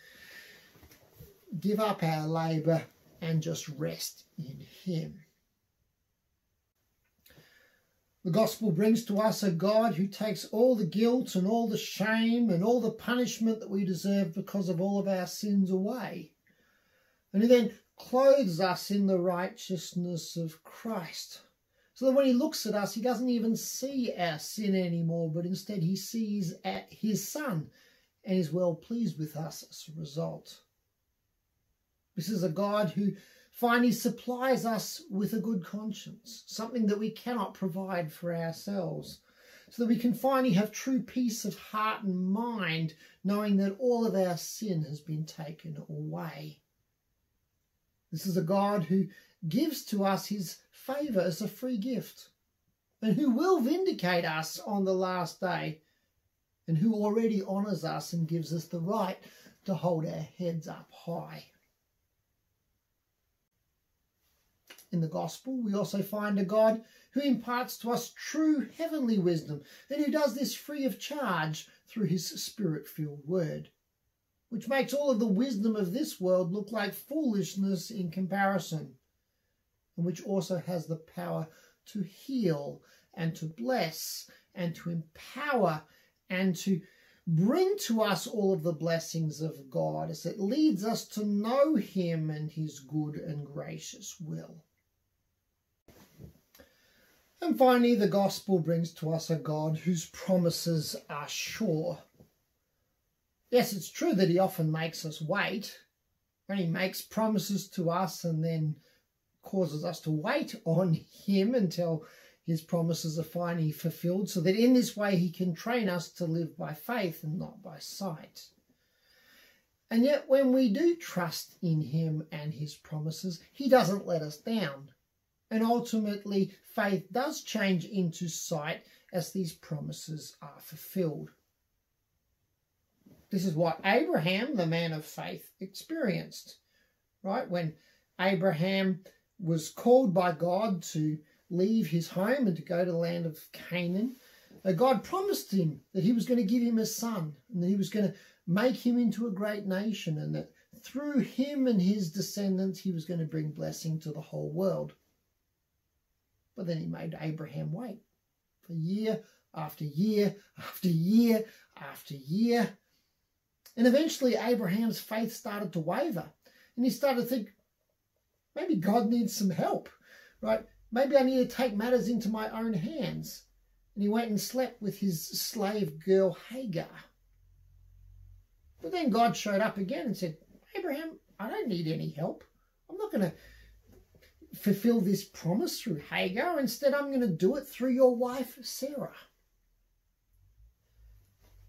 give up our labour and just rest in him. The gospel brings to us a God who takes all the guilt and all the shame and all the punishment that we deserve because of all of our sins away. And he then clothes us in the righteousness of Christ. So that when he looks at us, he doesn't even see our sin anymore, but instead he sees at his Son and is well pleased with us as a result. This is a God who finally supplies us with a good conscience, something that we cannot provide for ourselves, so that we can finally have true peace of heart and mind, knowing that all of our sin has been taken away. This is a God who gives to us his favour as a free gift, and who will vindicate us on the last day, and who already honours us and gives us the right to hold our heads up high. in the gospel, we also find a God who imparts to us true heavenly wisdom and who does this free of charge through his spirit filled word, which makes all of the wisdom of this world look like foolishness in comparison, and which also has the power to heal and to bless and to empower and to bring to us all of the blessings of God as it leads us to know him and his good and gracious will. And finally, the gospel brings to us a God whose promises are sure. Yes, it's true that he often makes us wait, and he makes promises to us and then causes us to wait on him until his promises are finally fulfilled, so that in this way he can train us to live by faith and not by sight. And yet, when we do trust in him and his promises, he doesn't let us down. And ultimately, faith does change into sight as these promises are fulfilled. This is what Abraham, the man of faith, experienced, right? When Abraham was called by God to leave his home and to go to the land of Canaan, uh, God promised him that he was going to give him a son and that he was going to make him into a great nation and that through him and his descendants he was going to bring blessing to the whole world. But then he made Abraham wait for year after year after year after year. And eventually Abraham's faith started to waver. And he started to think, maybe God needs some help, right? Maybe I need to take matters into my own hands. And he went and slept with his slave girl Hagar. But then God showed up again and said, Abraham, I don't need any help. I'm not going to fulfill this promise through Hagar. Instead, I'm going to do it through your wife, Sarah.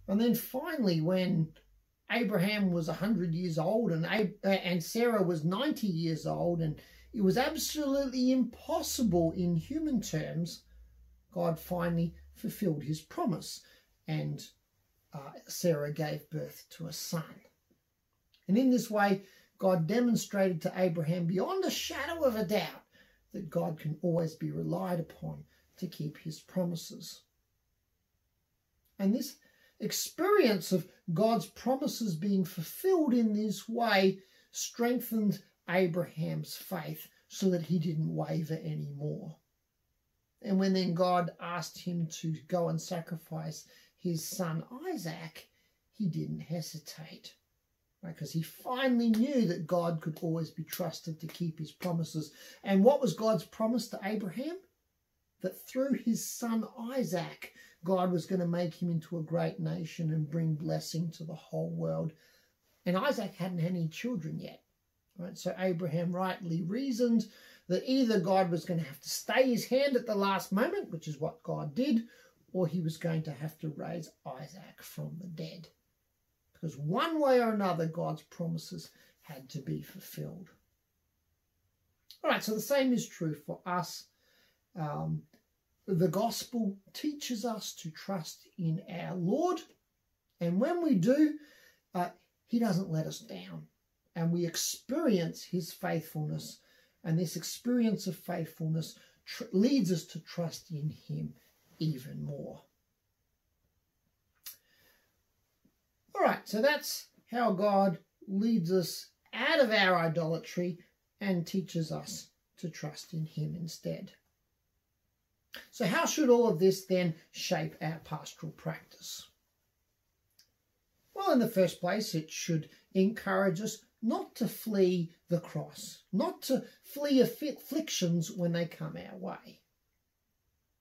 And then finally, when Abraham was 100 years old and, and Sarah was 90 years old, and it was absolutely impossible in human terms, God finally fulfilled his promise and uh, Sarah gave birth to a son. And in this way, God demonstrated to Abraham beyond a shadow of a doubt that God can always be relied upon to keep his promises. And this experience of God's promises being fulfilled in this way strengthened Abraham's faith so that he didn't waver anymore. And when then God asked him to go and sacrifice his son Isaac, he didn't hesitate because he finally knew that God could always be trusted to keep his promises. And what was God's promise to Abraham? That through his son Isaac, God was going to make him into a great nation and bring blessing to the whole world. And Isaac hadn't had any children yet. Right? So Abraham rightly reasoned that either God was going to have to stay his hand at the last moment, which is what God did, or he was going to have to raise Isaac from the dead. Because one way or another, God's promises had to be fulfilled. All right, so the same is true for us. Um, the gospel teaches us to trust in our Lord. And when we do, uh, he doesn't let us down. And we experience his faithfulness. And this experience of faithfulness leads us to trust in him even more. All right, so that's how God leads us out of our idolatry and teaches us to trust in Him instead. So, how should all of this then shape our pastoral practice? Well, in the first place, it should encourage us not to flee the cross, not to flee afflictions when they come our way.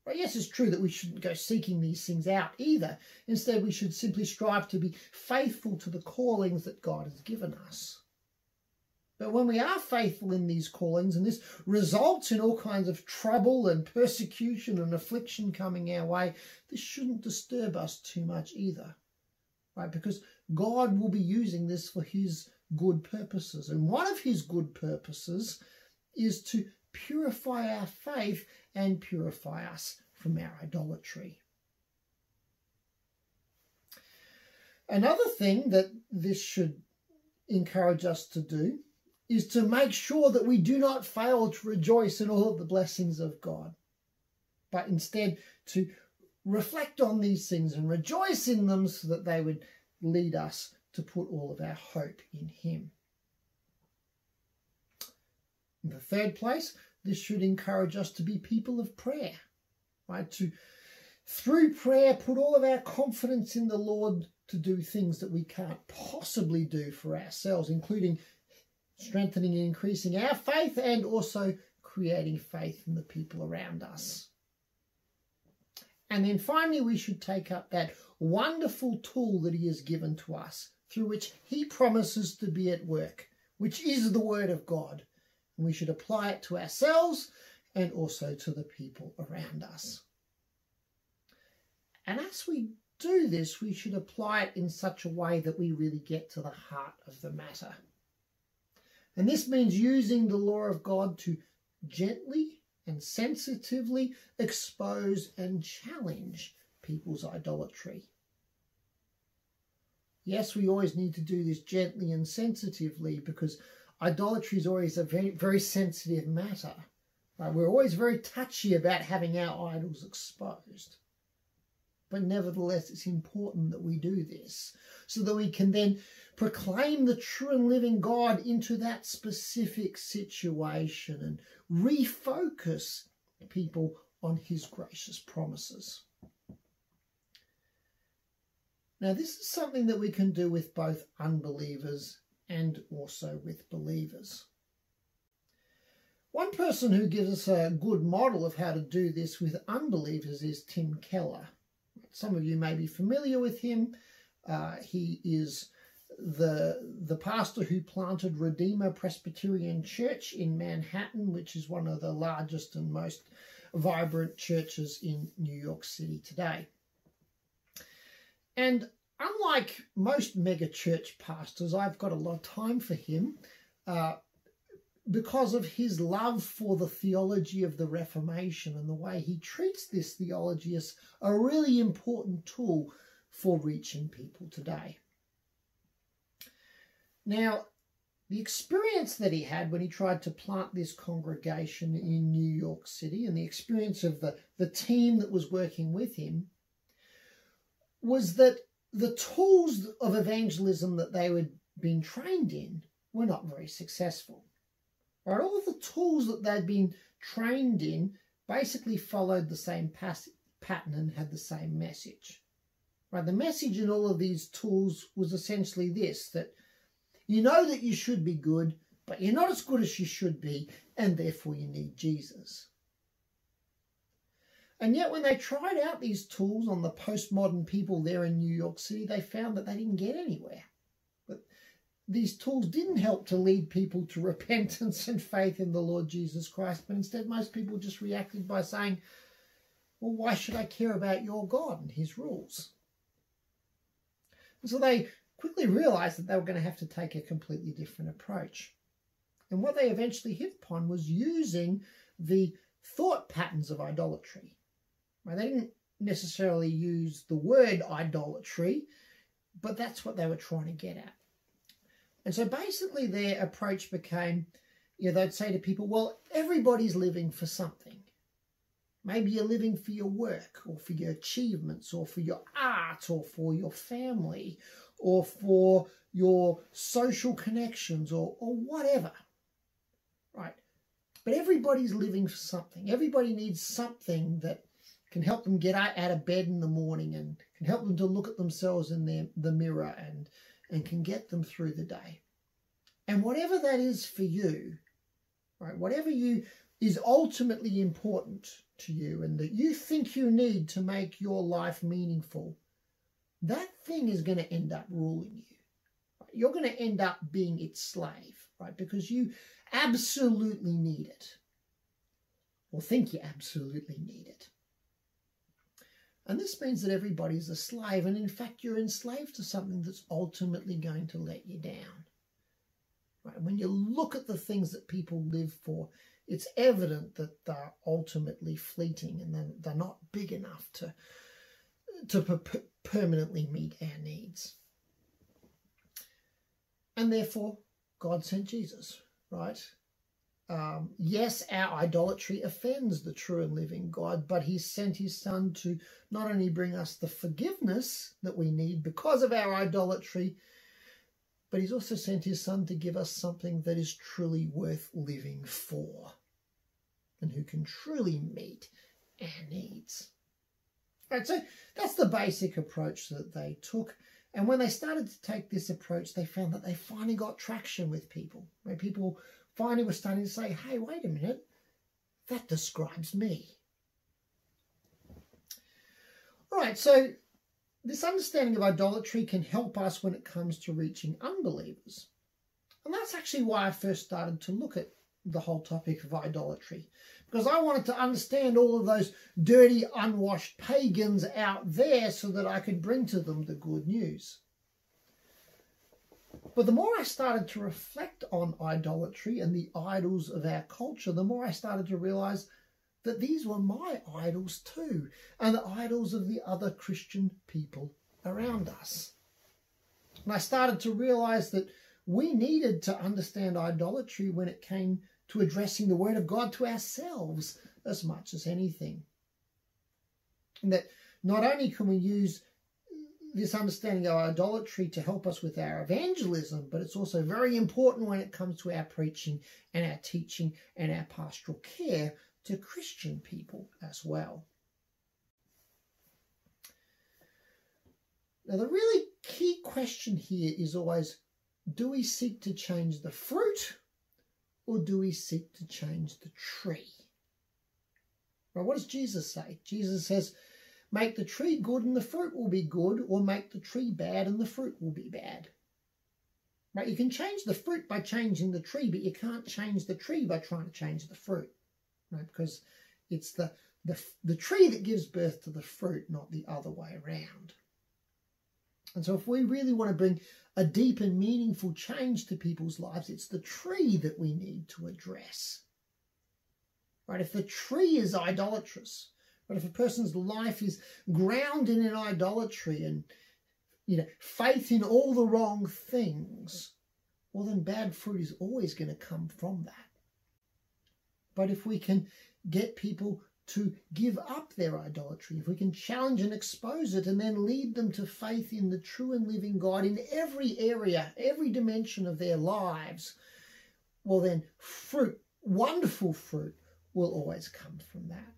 But yes, it's true that we shouldn't go seeking these things out either. Instead, we should simply strive to be faithful to the callings that God has given us. But when we are faithful in these callings, and this results in all kinds of trouble and persecution and affliction coming our way, this shouldn't disturb us too much either, right? Because God will be using this for His good purposes. And one of His good purposes is to purify our faith and purify us from our idolatry. Another thing that this should encourage us to do is to make sure that we do not fail to rejoice in all of the blessings of God, but instead to reflect on these things and rejoice in them so that they would lead us to put all of our hope in Him. In the third place, this should encourage us to be people of prayer, right? To, through prayer, put all of our confidence in the Lord to do things that we can't possibly do for ourselves, including strengthening and increasing our faith and also creating faith in the people around us. And then finally, we should take up that wonderful tool that He has given to us through which He promises to be at work, which is the Word of God. And we should apply it to ourselves and also to the people around us. And as we do this, we should apply it in such a way that we really get to the heart of the matter. And this means using the law of God to gently and sensitively expose and challenge people's idolatry. Yes, we always need to do this gently and sensitively because idolatry is always a very, very sensitive matter. Right? We're always very touchy about having our idols exposed. But nevertheless, it's important that we do this so that we can then proclaim the true and living God into that specific situation and refocus people on his gracious promises. Now, this is something that we can do with both unbelievers and also with believers. One person who gives us a good model of how to do this with unbelievers is Tim Keller. Some of you may be familiar with him. Uh, he is the the pastor who planted Redeemer Presbyterian Church in Manhattan, which is one of the largest and most vibrant churches in New York City today. And unlike most mega church pastors, I've got a lot of time for him uh, because of his love for the theology of the Reformation and the way he treats this theology as a really important tool for reaching people today. Now, the experience that he had when he tried to plant this congregation in New York City and the experience of the, the team that was working with him was that the tools of evangelism that they had been trained in were not very successful. Right? All of the tools that they'd been trained in basically followed the same pattern and had the same message. Right? The message in all of these tools was essentially this, that you know that you should be good, but you're not as good as you should be, and therefore you need Jesus. And yet, when they tried out these tools on the postmodern people there in New York City, they found that they didn't get anywhere these tools didn't help to lead people to repentance and faith in the Lord Jesus Christ, but instead most people just reacted by saying, well, why should I care about your God and his rules? And so they quickly realized that they were going to have to take a completely different approach. And what they eventually hit upon was using the thought patterns of idolatry. Right? They didn't necessarily use the word idolatry, but that's what they were trying to get at. And so basically their approach became, you know, they'd say to people, well, everybody's living for something. Maybe you're living for your work or for your achievements or for your art or for your family or for your social connections or, or whatever. Right? But everybody's living for something. Everybody needs something that can help them get out, of bed in the morning and can help them to look at themselves in their, the mirror and, and can get them through the day. And whatever that is for you, right, whatever you is ultimately important to you and that you think you need to make your life meaningful, that thing is going to end up ruling you. Right? You're going to end up being its slave, right? Because you absolutely need it or think you absolutely need it. And this means that everybody's a slave, and in fact, you're enslaved to something that's ultimately going to let you down. Right? When you look at the things that people live for, it's evident that they're ultimately fleeting and they're, they're not big enough to, to per permanently meet our needs. And therefore, God sent Jesus, right? Um, yes, our idolatry offends the true and living God, but he sent his son to not only bring us the forgiveness that we need because of our idolatry, but he's also sent his son to give us something that is truly worth living for and who can truly meet our needs. Right, so that's the basic approach that they took. And when they started to take this approach, they found that they finally got traction with people, where people finally were starting to say, hey, wait a minute, that describes me. All right, so this understanding of idolatry can help us when it comes to reaching unbelievers. And that's actually why I first started to look at the whole topic of idolatry. Because I wanted to understand all of those dirty, unwashed pagans out there so that I could bring to them the good news. But the more I started to reflect on idolatry and the idols of our culture, the more I started to realize that these were my idols too, and the idols of the other Christian people around us. And I started to realize that we needed to understand idolatry when it came to addressing the Word of God to ourselves as much as anything. And that not only can we use this understanding of idolatry to help us with our evangelism, but it's also very important when it comes to our preaching and our teaching and our pastoral care to Christian people as well. Now, the really key question here is always do we seek to change the fruit or do we seek to change the tree? Right, what does Jesus say? Jesus says, Make the tree good and the fruit will be good, or make the tree bad and the fruit will be bad. Right? You can change the fruit by changing the tree, but you can't change the tree by trying to change the fruit. Right? Because it's the, the, the tree that gives birth to the fruit, not the other way around. And so if we really want to bring a deep and meaningful change to people's lives, it's the tree that we need to address. Right? If the tree is idolatrous, but if a person's life is grounded in idolatry and you know faith in all the wrong things, well then bad fruit is always going to come from that. But if we can get people to give up their idolatry, if we can challenge and expose it and then lead them to faith in the true and living God in every area, every dimension of their lives, well then fruit, wonderful fruit, will always come from that.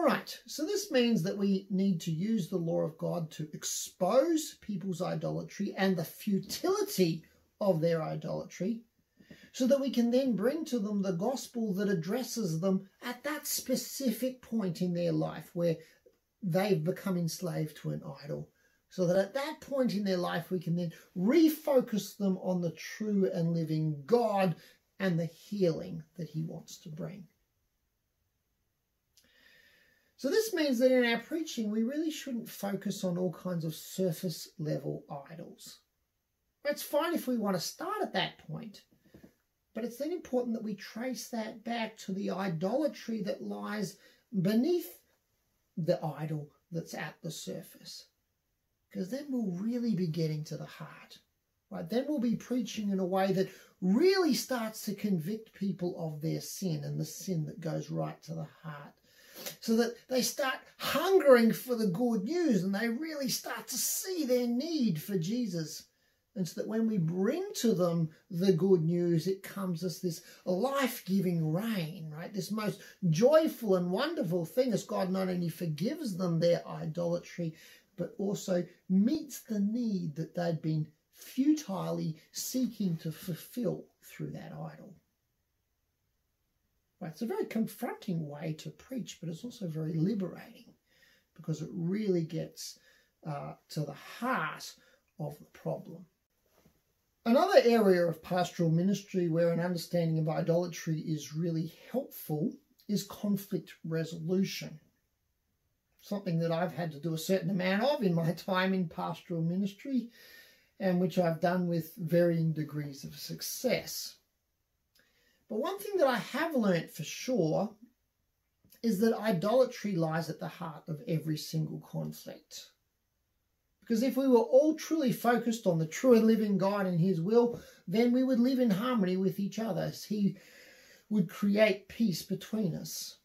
All right, so this means that we need to use the law of God to expose people's idolatry and the futility of their idolatry so that we can then bring to them the gospel that addresses them at that specific point in their life where they've become enslaved to an idol. So that at that point in their life, we can then refocus them on the true and living God and the healing that He wants to bring. So this means that in our preaching, we really shouldn't focus on all kinds of surface level idols. It's fine if we want to start at that point, but it's then important that we trace that back to the idolatry that lies beneath the idol that's at the surface. Because then we'll really be getting to the heart. Right? Then we'll be preaching in a way that really starts to convict people of their sin and the sin that goes right to the heart. So that they start hungering for the good news and they really start to see their need for Jesus. And so that when we bring to them the good news, it comes as this life giving rain, right? This most joyful and wonderful thing as God not only forgives them their idolatry, but also meets the need that they'd been futilely seeking to fulfill through that idol. Right, it's a very confronting way to preach, but it's also very liberating because it really gets uh, to the heart of the problem. Another area of pastoral ministry where an understanding of idolatry is really helpful is conflict resolution. Something that I've had to do a certain amount of in my [LAUGHS] time in pastoral ministry and which I've done with varying degrees of success. But one thing that I have learnt for sure is that idolatry lies at the heart of every single conflict. Because if we were all truly focused on the true and living God and His will, then we would live in harmony with each other. He would create peace between us.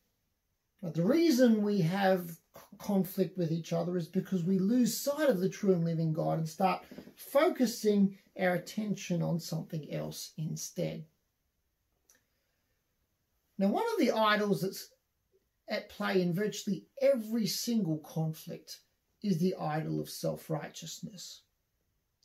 But the reason we have conflict with each other is because we lose sight of the true and living God and start focusing our attention on something else instead. Now, one of the idols that's at play in virtually every single conflict is the idol of self righteousness.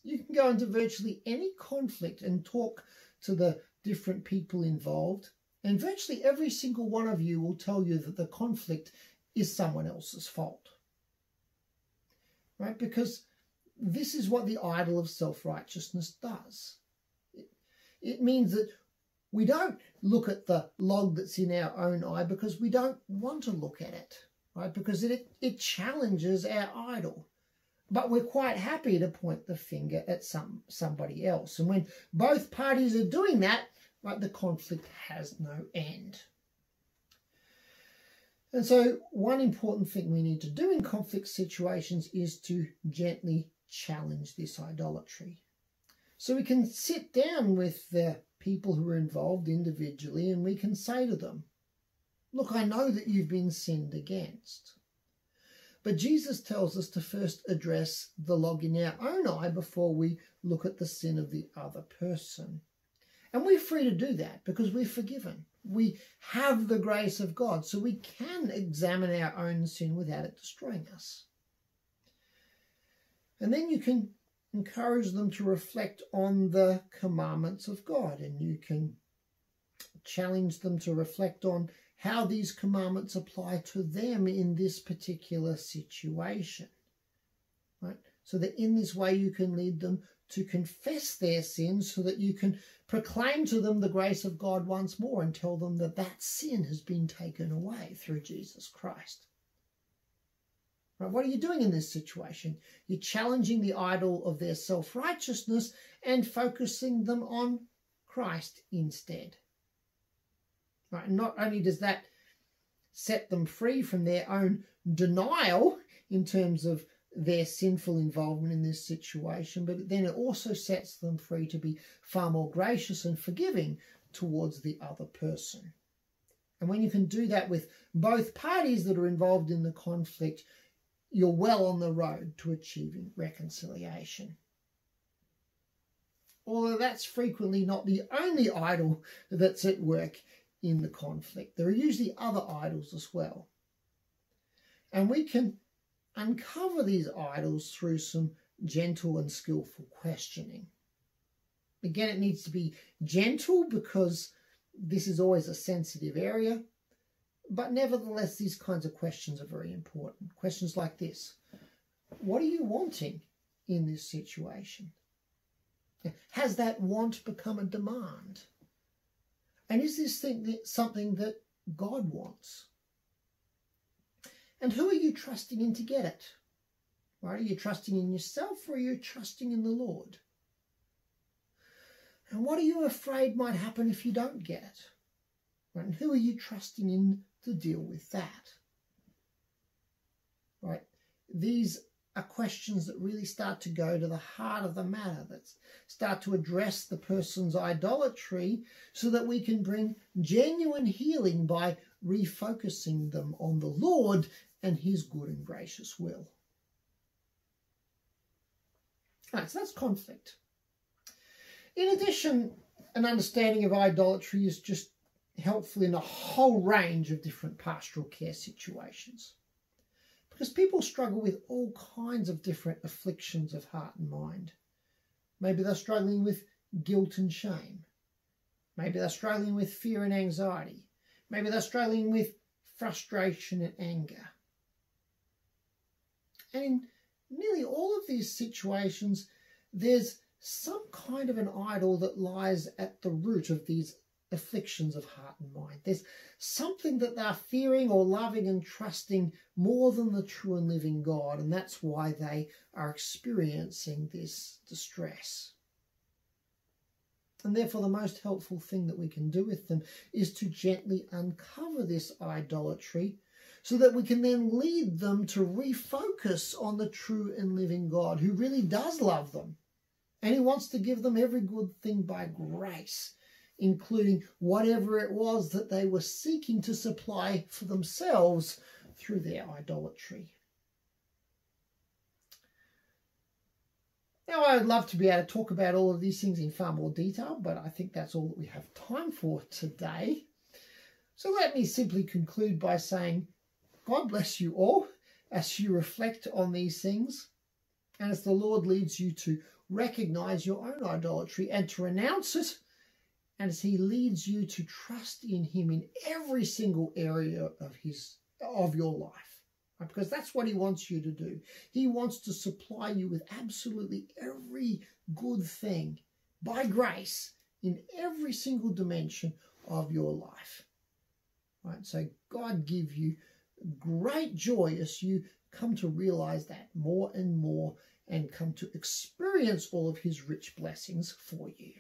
You can go into virtually any conflict and talk to the different people involved, and virtually every single one of you will tell you that the conflict is someone else's fault. Right? Because this is what the idol of self righteousness does. It, it means that we don't look at the log that's in our own eye because we don't want to look at it, right? Because it, it challenges our idol. But we're quite happy to point the finger at some somebody else. And when both parties are doing that, right, the conflict has no end. And so, one important thing we need to do in conflict situations is to gently challenge this idolatry. So, we can sit down with the people who are involved individually and we can say to them, Look, I know that you've been sinned against. But Jesus tells us to first address the log in our own eye before we look at the sin of the other person. And we're free to do that because we're forgiven. We have the grace of God, so we can examine our own sin without it destroying us. And then you can encourage them to reflect on the commandments of God, and you can challenge them to reflect on how these commandments apply to them in this particular situation. Right? So that in this way you can lead them to confess their sins so that you can proclaim to them the grace of God once more and tell them that that sin has been taken away through Jesus Christ. Right, what are you doing in this situation? You're challenging the idol of their self righteousness and focusing them on Christ instead. Right, not only does that set them free from their own denial in terms of their sinful involvement in this situation, but then it also sets them free to be far more gracious and forgiving towards the other person. And when you can do that with both parties that are involved in the conflict, you're well on the road to achieving reconciliation. Although that's frequently not the only idol that's at work in the conflict, there are usually other idols as well. And we can uncover these idols through some gentle and skillful questioning. Again, it needs to be gentle because this is always a sensitive area, but nevertheless, these kinds of questions are very important. Questions like this What are you wanting in this situation? Has that want become a demand? And is this thing something that God wants? And who are you trusting in to get it? Right? Are you trusting in yourself or are you trusting in the Lord? And what are you afraid might happen if you don't get it? Right? And who are you trusting in to deal with that? Right? These are questions that really start to go to the heart of the matter, that start to address the person's idolatry so that we can bring genuine healing by refocusing them on the Lord and his good and gracious will. Right, so that's conflict. In addition, an understanding of idolatry is just helpful in a whole range of different pastoral care situations. Because people struggle with all kinds of different afflictions of heart and mind. Maybe they're struggling with guilt and shame. Maybe they're struggling with fear and anxiety. Maybe they're struggling with frustration and anger. And in nearly all of these situations, there's some kind of an idol that lies at the root of these afflictions of heart and mind. There's something that they're fearing or loving and trusting more than the true and living God, and that's why they are experiencing this distress. And therefore, the most helpful thing that we can do with them is to gently uncover this idolatry so that we can then lead them to refocus on the true and living God who really does love them. And he wants to give them every good thing by grace, including whatever it was that they were seeking to supply for themselves through their idolatry. Now, I'd love to be able to talk about all of these things in far more detail, but I think that's all that we have time for today. So let me simply conclude by saying God bless you all as you reflect on these things and as the Lord leads you to recognize your own idolatry and to renounce it, and as He leads you to trust in Him in every single area of His of your life. Because that's what He wants you to do. He wants to supply you with absolutely every good thing by grace in every single dimension of your life. Right? So God give you great joy as you come to realize that more and more and come to experience all of his rich blessings for you.